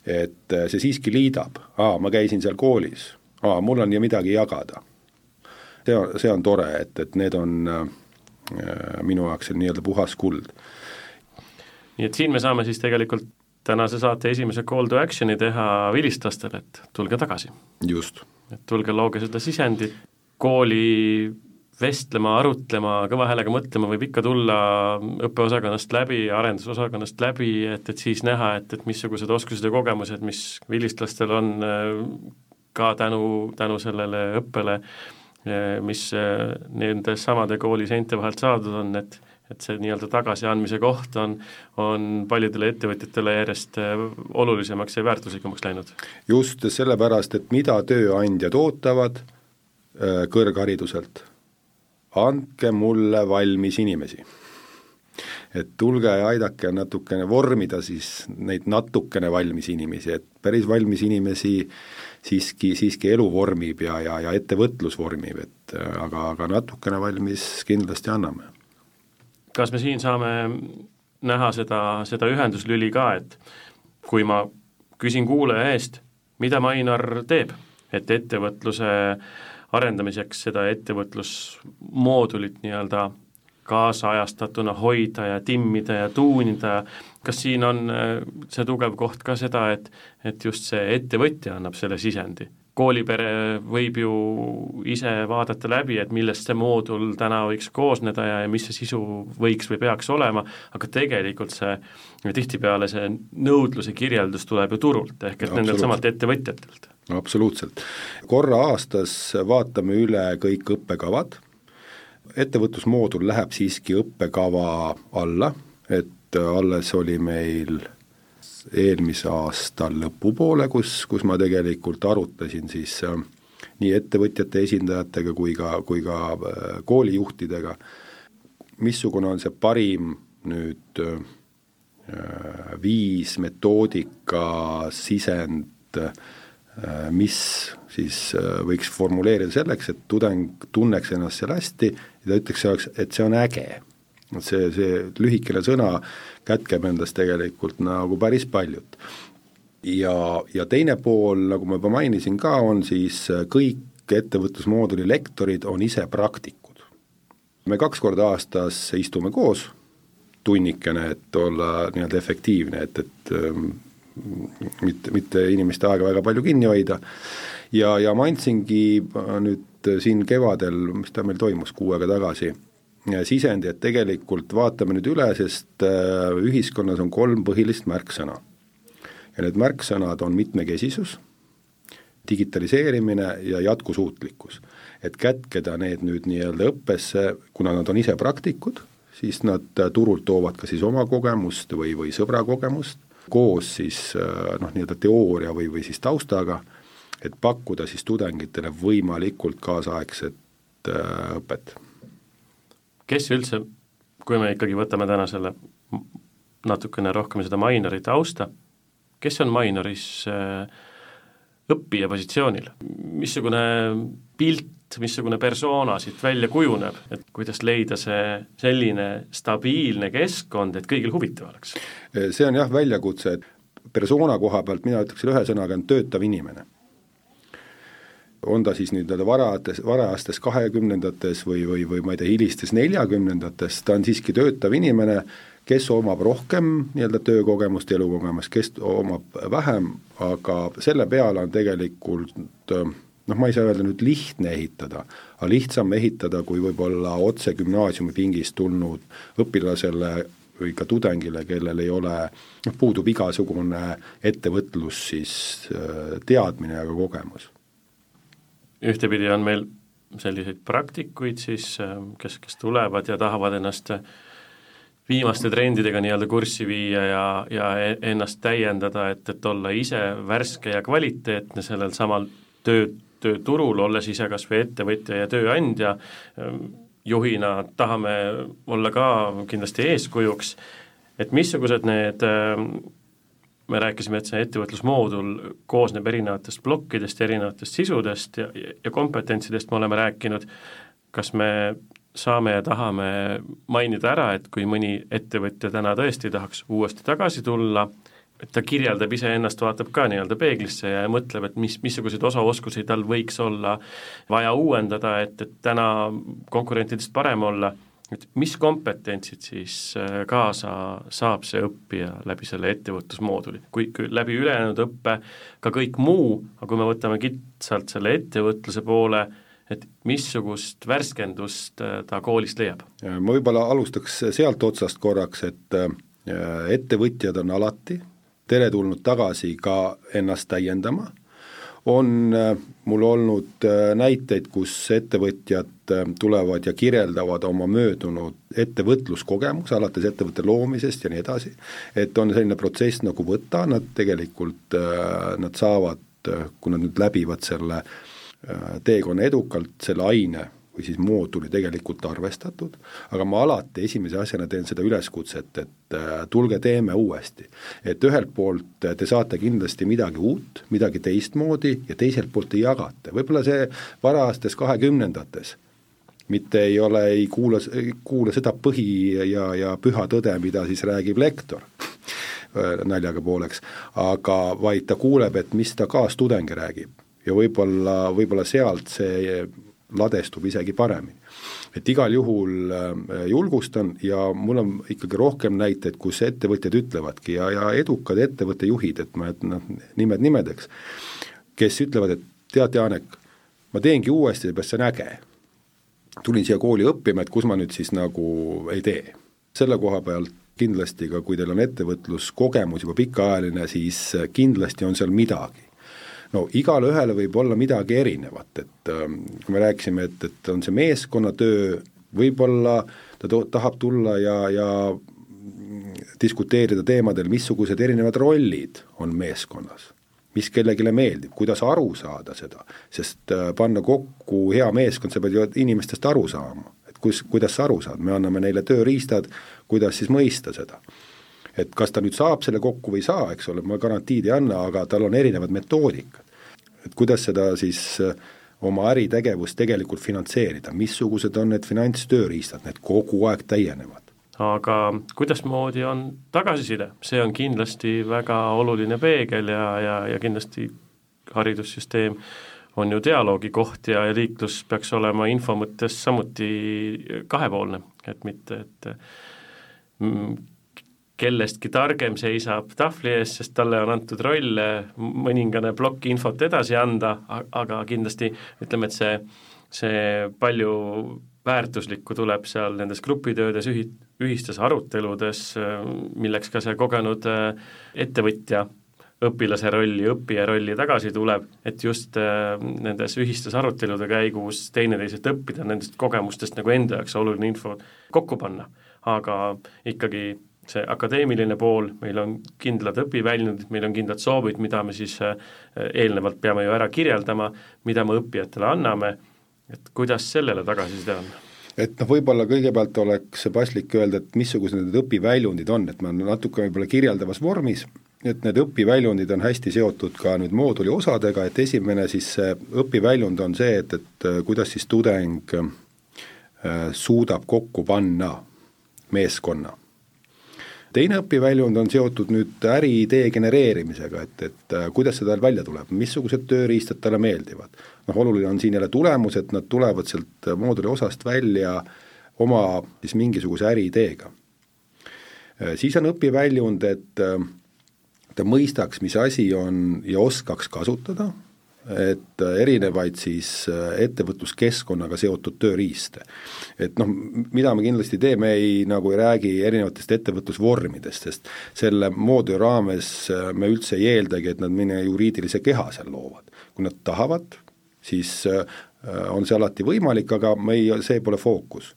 Et see siiski liidab, aa, ma käisin seal koolis, aa, mul on ju midagi jagada. see on, see on tore, et, et need on äh, minu jaoks nii-öelda puhas kuld. nii et siin me saame siis tegelikult tänase saate esimese call to action'i teha vilistlastele, et tulge tagasi. just et tulge looge seda sisendit, kooli vestlema, arutlema, kõva häälega mõtlema võib ikka tulla õppeosakonnast läbi, arendusosakonnast läbi, et, et siis näha, et, et missugused oskused ja kogemused, mis vilistlastel on ka tänu, tänu sellele õppele, mis nende samade kooli seinte vahelt saadud on, et et see nii-öelda tagasiandmise koht on, on paljudele ettevõtjatele järjest olulisemaks ja väärtuslikumaks läinud. just sellepärast, et mida tööandjad ootavad kõrghariduselt, andke mulle valmis inimesi et tulge ja aidake natukene vormida siis neid natukene valmis inimesi, et päris valmis inimesi siiski, siiski elu vormib ja, ja, ja ettevõtlus vormib, et aga, aga natukene valmis kindlasti anname. kas me siin saame näha seda, seda ühenduslüli ka, et kui ma küsin kuulaja eest, mida Mainar teeb, et ettevõtluse arendamiseks seda ettevõtlusmoodulit nii-öelda kaasajastatuna hoida ja timmida ja tuunida, kas siin on äh, see tugev koht ka seda, et et just see ettevõtja annab selle sisendi? koolipere võib ju ise vaadata läbi, et millest see moodul täna võiks koosneda ja, ja mis see sisu võiks või peaks olema, aga tegelikult see, tihtipeale see nõudluse kirjeldus tuleb ju turult, ehk et nendelt samalt ettevõtjatelt. Absoluutselt. korra aastas vaatame üle kõik õppekavad ettevõtlusmoodul läheb siiski õppekava alla, et alles oli meil eelmise aasta lõpupoole, kus, kus ma tegelikult arutasin siis äh, nii ettevõtjate esindajatega kui ka, kui ka äh, koolijuhtidega, missugune on see parim nüüd äh, viis, metoodika, sisend äh,, mis siis äh, võiks formuleerida selleks, et tudeng tunneks ennast seal hästi ja ta ütleks selleks, et see on äge. et see, see lühikene sõna kätkeb endas tegelikult nagu päris paljut. ja, ja teine pool, nagu ma juba mainisin ka, on siis äh, kõik ettevõtlusmooduli lektorid on ise praktikud. me kaks korda aastas istume koos, tunnikene, et olla nii-öelda efektiivne, et, et ähm, mitte, mitte inimeste aega väga palju kinni hoida, ja, ja ma andsingi nüüd siin kevadel, mis ta meil toimus, kuu aega tagasi, sisendi, et tegelikult vaatame nüüd üle, sest äh, ühiskonnas on kolm põhilist märksõna. ja need märksõnad on mitmekesisus, digitaliseerimine ja jätkusuutlikkus. et kätkeda need nüüd nii-öelda õppesse, kuna nad on ise praktikud, siis nad turult toovad ka siis oma kogemust või, või sõbra kogemust koos siis äh, noh, nii-öelda teooria või, või siis taustaga, et pakkuda siis tudengitele võimalikult kaasaegset äh, õpet. kes üldse, kui me ikkagi võtame täna selle natukene rohkem seda Mainori tausta, kes on Mainoris äh, õppija positsioonil, missugune pilt missugune persona siit välja kujuneb, et kuidas leida see selline stabiilne keskkond, et kõigil huvitav oleks? see on jah väljakutse, et persona koha pealt mina ütleksin ühe sõnaga, on töötav inimene. on ta siis nii-öelda varajates, varajastes kahekümnendates või, või, või ma ei tea, hilistes neljakümnendates, ta on siiski töötav inimene, kes omab rohkem nii-öelda töökogemust ja elukogemust, kes omab vähem, aga selle peale on tegelikult äh, noh, ma ei saa öelda nüüd lihtne ehitada, aga lihtsam ehitada, kui võib-olla otse gümnaasiumipingist tulnud õpilasele või ka tudengile, kellel ei ole, noh, puudub igasugune ettevõtlus siis äh, teadmine ja ka kogemus. ühtepidi on meil selliseid praktikuid siis, äh, kes, kes tulevad ja tahavad ennast viimaste trendidega nii-öelda kurssi viia ja, ja e-, ennast täiendada, et, et olla ise värske ja kvaliteetne sellel samal töö, tööturul, olles ise kas või ettevõtja ja tööandja, juhina tahame olla ka kindlasti eeskujuks, et missugused need me rääkisime, et see ettevõtlusmoodul koosneb erinevatest plokkidest, erinevatest sisudest ja, ja kompetentsidest me oleme rääkinud, kas me saame ja tahame mainida ära, et kui mõni ettevõtja täna tõesti tahaks uuesti tagasi tulla äh, et ta kirjeldab iseennast, vaatab ka nii-öelda peeglisse ja mõtleb, et mis, missuguseid osaoskusi tal võiks olla vaja uuendada, et, et täna konkurentidest parem olla, et mis kompetentsid siis äh, kaasa saab see õppija läbi selle ettevõtlusmooduli, kui, kui läbi ülejäänud õppe ka kõik muu, aga kui me võtame kitsalt selle ettevõtluse poole, et missugust värskendust äh, ta koolist leiab? ma võib-olla alustaks sealt otsast korraks, et äh, ettevõtjad on alati teretulnud tagasi ka ennast täiendama, on äh, mul olnud äh, näiteid, kus ettevõtjad äh, tulevad ja kirjeldavad oma möödunud ettevõtluskogemus, alates ettevõtte loomisest ja nii edasi, et on selline protsess nagu võtta, nad tegelikult, nad saavad, kui nad nüüd läbivad selle teekonna edukalt, selle aine või siis mooduli tegelikult arvestatud, aga ma alati esimese asjana teen seda üleskutset, et äh, tulge teeme uuesti. et ühelt poolt äh, te saate kindlasti midagi uut, midagi teistmoodi ja teiselt poolt te jagate, võib-olla see varastes kahekümnendates mitte ei ole, ei kuula, kuula seda põhi ja, ja püha tõde, mida siis räägib lektor äh, naljaga pooleks, aga vaid ta kuuleb, et mis ta kaastudeng räägib ja võib-olla, võib-olla sealt see ladestub isegi paremini. et igal juhul äh, julgustan ja mul on ikkagi rohkem näiteid, kus ettevõtjad ütlevadki ja, ja edukad ettevõtte juhid, et ma, et noh, nimed nimedeks, kes ütlevad, et tead, Janek, ma teengi uuesti, seepärast see on äge. tulin siia kooli õppima, et kus ma nüüd siis nagu ei tee. selle koha pealt kindlasti ka, kui teil on ettevõtluskogemus juba pikaajaline, siis kindlasti on seal midagi no igale ühele võib olla midagi erinevat, et ähm, kui me rääkisime, et, et on see meeskonnatöö, võib-olla ta to-, tahab tulla ja, ja diskuteerida teemadel, missugused erinevad rollid on meeskonnas, mis kellelegi meeldib, kuidas aru saada seda, sest äh, panna kokku hea meeskond, sa pead ju inimestest aru saama, et kus, kuidas sa aru saad, me anname neile tööriistad, kuidas siis mõista seda et kas ta nüüd saab selle kokku või ei saa, eks ole, ma garantiid ei anna, aga tal on erinevad metoodikad. et kuidas seda siis äh, oma äritegevust tegelikult finantseerida, missugused on need finantstööriistad, need kogu aeg täienevad aga kuidasmoodi on tagasiside, see on kindlasti väga oluline peegel ja, ja, ja kindlasti haridussüsteem on ju dialoogi koht ja, ja liiklus peaks olema info mõttes samuti kahepoolne, et mitte, et mm, kellestki targem seisab tahvli ees, sest talle on antud roll mõningane plokk infot edasi anda, aga kindlasti ütleme, et see, see palju väärtuslikku tuleb seal nendes grupitöödes, ühi-, ühistes aruteludes, milleks ka see kogenud äh, ettevõtja õpilase rolli, õppija rolli tagasi tuleb, et just äh, nendes ühistes arutelude käigus teineteiselt õppida, nendest kogemustest nagu enda jaoks oluline info kokku panna. aga ikkagi see akadeemiline pool, meil on kindlad õpiväljundid, meil on kindlad soovid, mida me siis äh, eelnevalt peame ju ära kirjeldama, mida me õppijatele anname, et kuidas sellele tagasiside on? et noh, võib-olla kõigepealt oleks paslik öelda, et missugused need õpiväljundid on, et ma natuke võib-olla kirjeldavas vormis, et need õpiväljundid on hästi seotud ka nüüd mooduli osadega, et esimene siis see õpiväljund on see, et, et äh, kuidas siis tudeng äh, suudab kokku panna meeskonna teine õpiväljund on seotud nüüd äriidee genereerimisega, et, et äh, kuidas see tal välja tuleb, missugused tööriistad talle meeldivad. noh, oluline on siin jälle tulemus, et nad tulevad sealt mooduli osast välja oma siis mingisuguse äriideega. Äh, siis on õpiväljund, et äh, ta mõistaks, mis asi on ja oskaks kasutada et äh, erinevaid siis äh, ettevõtluskeskkonnaga seotud tööriiste. et noh, mida me kindlasti teeme, ei nagu ei räägi erinevatest ettevõtlusvormidest, sest selle mooduli raames äh, me üldse ei eeldagi, et nad mõne juriidilise keha seal loovad. kui nad tahavad, siis on see alati võimalik, aga me ei, see pole fookus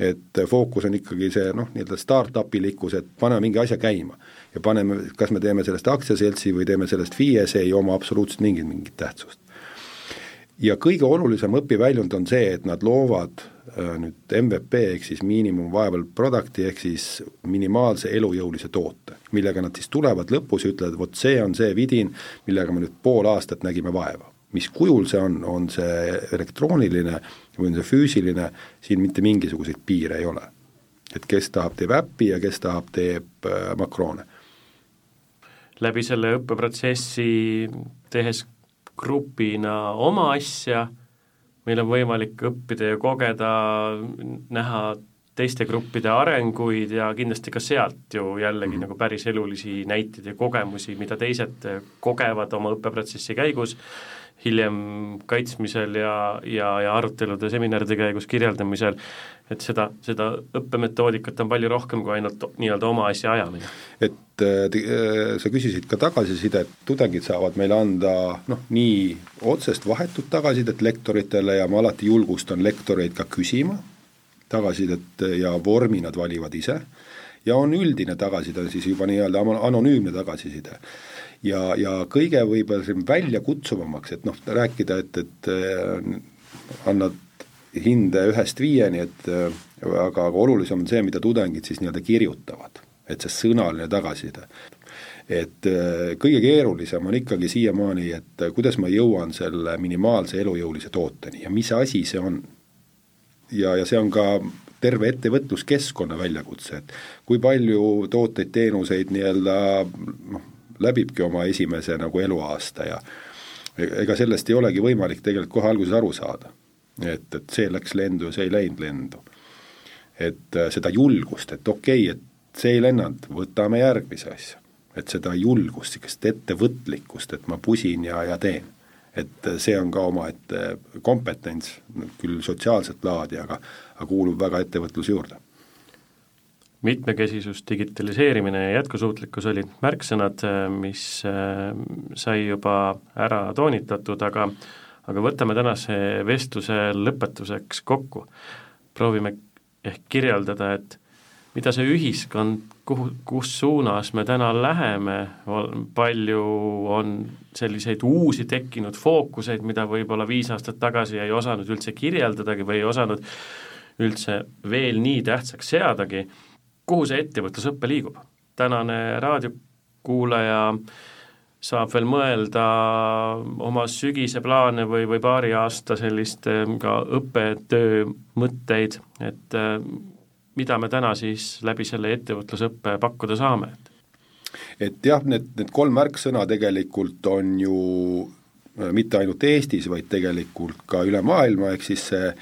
et fookus on ikkagi see noh, nii-öelda startup-ilikkus, et paneme mingi asja käima ja paneme, kas me teeme sellest aktsiaseltsi või teeme sellest FIE, see ei oma absoluutselt mingit, mingit tähtsust. ja kõige olulisem õpiväljund on see, et nad loovad äh, nüüd MVP ehk siis minimum viable product'i ehk siis minimaalse elujõulise toote, millega nad siis tulevad lõpus ja ütlevad, vot see on see vidin, millega me nüüd pool aastat nägime vaeva. mis kujul see on, on see elektrooniline või on see füüsiline, siin mitte mingisuguseid piire ei ole. et kes tahab, teeb äppi ja kes tahab, teeb äh, makroone läbi selle õppeprotsessi, tehes grupina oma asja, meil on võimalik õppida ja kogeda, näha teiste gruppide arenguid ja kindlasti ka sealt ju jällegi mm -hmm. nagu päris elulisi näiteid ja kogemusi, mida teised kogevad oma õppeprotsessi käigus, hiljem kaitsmisel ja, ja, ja arutelude, seminaride käigus kirjeldamisel, et seda, seda õppemetoodikat on palju rohkem kui ainult nii-öelda oma asja ajamine. et äh, sa küsisid ka tagasisidet, tudengid saavad meile anda noh, nii otsest vahetut tagasisidet lektoritele ja ma alati julgustan lektoreid ka küsima tagasisidet ja vormi nad valivad ise, ja on üldine tagasiside, siis juba nii-öelda anonüümne tagasiside ja, ja kõige võib-olla siin väljakutsuvamaks, et noh, rääkida, et, et äh, annad hinde ühest viieni, et äh, aga, aga olulisem on see, mida tudengid siis nii-öelda kirjutavad, et see sõnaline tagasiside. et äh, kõige keerulisem on ikkagi siiamaani, et kuidas ma jõuan selle minimaalse elujõulise tooteni ja mis asi see on. Ja, ja see on ka terve ettevõtluskeskkonna väljakutse, et kui palju tooteid, teenuseid nii-öelda noh, läbibki oma esimese nagu eluaasta ja ega sellest ei olegi võimalik tegelikult kohe alguses aru saada et, et see läks lendu ja see ei läinud lendu. et äh, seda julgust, et okei okay,, et see ei lennanud, võtame järgmise asja. et seda julgust, niisugust ettevõtlikkust, et ma pusin ja, ja teen. Et äh, see on ka omaette kompetents, küll sotsiaalset laadi, aga, aga kuulub väga ettevõtluse juurde mitmekesisus, digitaliseerimine ja jätkusuutlikkus olid märksõnad, äh, mis sai juba ära toonitatud, aga aga võtame tänase vestluse lõpetuseks kokku. proovime ehk kirjeldada, et mida see ühiskond, kuhu, kus suunas me täna läheme, palju on selliseid uusi tekkinud fookuseid, mida võib-olla viis aastat tagasi ei osanud üldse kirjeldadagi või ei osanud üldse veel nii tähtsaks seadagi, kuhu see ettevõtlusõpe liigub? tänane raadiokuulaja saab veel mõelda oma sügise plaane või, või paari aasta sellist ka õppetöö mõtteid, et äh, mida me täna siis läbi selle ettevõtlusõppe pakkuda saame? et jah, need, need kolm märksõna tegelikult on ju äh, mitte ainult Eestis, vaid tegelikult ka üle maailma, ehk siis see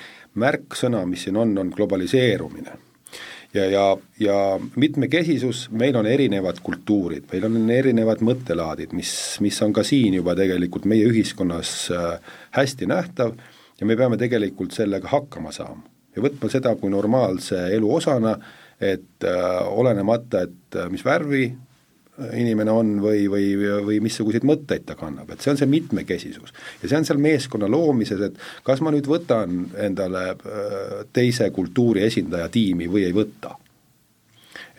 märksõna, mis siin on, on globaliseerumine ja, ja, ja mitmekesisus, meil on erinevad kultuurid, meil on erinevad mõttelaadid, mis, mis on ka siin juba tegelikult meie ühiskonnas äh, hästi nähtav ja me peame tegelikult sellega hakkama saama. Ja võtma seda kui normaalse elu osana, et äh, olenemata, et äh, mis värvi inimene on või, või, või missuguseid mõtteid ta kannab, et see on see mitmekesisus. ja see on seal meeskonna loomises, et kas ma nüüd võtan endale äh, teise kultuuri esindaja tiimi või ei võta.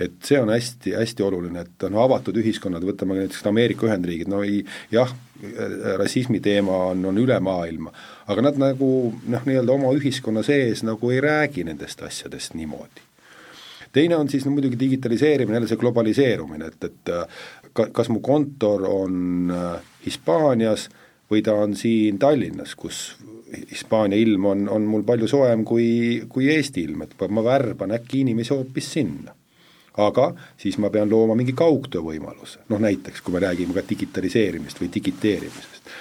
Et see on hästi, hästi oluline, et on avatud ühiskonnad, võtame näiteks Ameerika Ühendriigid, no ei, jah, rassismi teema on, on üle maailma, aga nad nagu noh, nii-öelda oma ühiskonna sees nagu ei räägi nendest asjadest niimoodi teine on siis no muidugi digitaliseerimine, jälle see globaliseerumine, et, et äh, ka, kas mu kontor on äh, Hispaanias või ta on siin Tallinnas, kus Hispaania ilm on, on mul palju soojem kui, kui Eesti ilm, et ma värban äkki inimesi hoopis sinna. Aga siis ma pean looma mingi kaugtöö võimaluse, noh näiteks kui me räägime ka digitaliseerimist või digiteerimisest,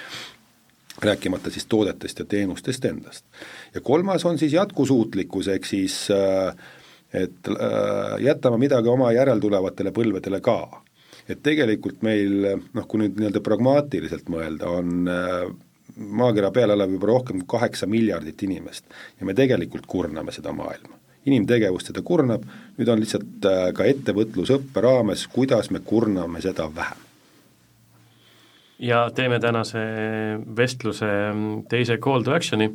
rääkimata siis toodetest ja teenustest endast. ja kolmas on siis jätkusuutlikkus, ehk siis äh, et äh, jätame midagi oma järeltulevatele põlvedele ka. et tegelikult meil noh, kui nüüd nii-öelda pragmaatiliselt mõelda, on äh, maakera peal elab juba rohkem kui kaheksa miljardit inimest ja me tegelikult kurname seda maailma. Inimtegevus seda kurnab, nüüd on lihtsalt äh, ka ettevõtlusõppe raames, kuidas me kurname seda vähem. Ja teeme tänase vestluse teise call to action'i.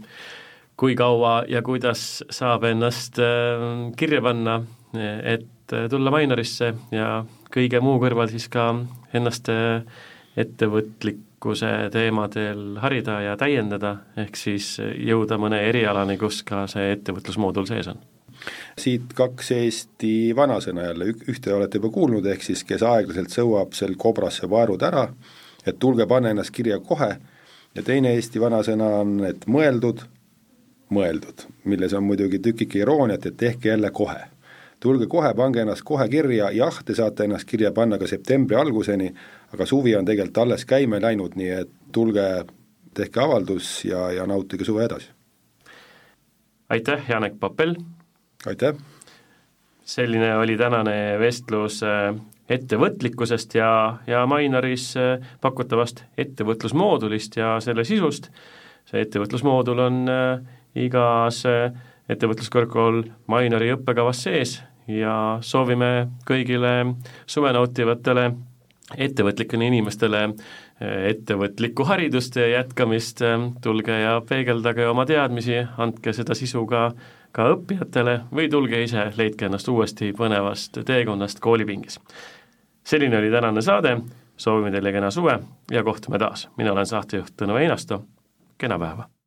Kui kaua ja kuidas saab ennast äh, kirja panna, et äh, tulla Mainorisse ja kõige muu kõrval siis ka ennast ettevõtlikkuse teemadel harida ja täiendada, ehk siis jõuda mõne erialani, kus ka see ettevõtlusmoodul sees on siit kaks Eesti vanasõna jälle, ühte olete juba kuulnud, ehk siis kes aeglaselt sõuab, sel kobrasse vaerud ära, et tulge, pane ennast kirja kohe, ja teine Eesti vanasõna on, et mõeldud, mõeldud, milles on muidugi tükike irooniat, et tehke jälle kohe. tulge kohe, pange ennast kohe kirja, jah, te saate ennast kirja panna ka septembri alguseni, aga suvi on tegelikult alles käima läinud, nii et tulge, tehke avaldus ja, ja nautige suve edasi. aitäh, Janek Papel! Aitäh! selline oli tänane vestlus äh, ettevõtlikkusest ja, ja Mainaris äh, pakutavast ettevõtlusmoodulist ja selle sisust, see ettevõtlusmoodul on äh, igas ettevõtluskõrgkool Mainori õppekavas sees ja soovime kõigile suve nautivatele ettevõtlikele inimestele ettevõtlikku haridust ja jätkamist, tulge ja peegeldage oma teadmisi, andke seda sisu ka, ka õppijatele või tulge ise, leidke ennast uuesti põnevast teekonnast koolipingis. selline oli tänane saade, soovime teile kena suve ja kohtume taas, mina olen saatejuht Tõnu Einasto, kena päeva!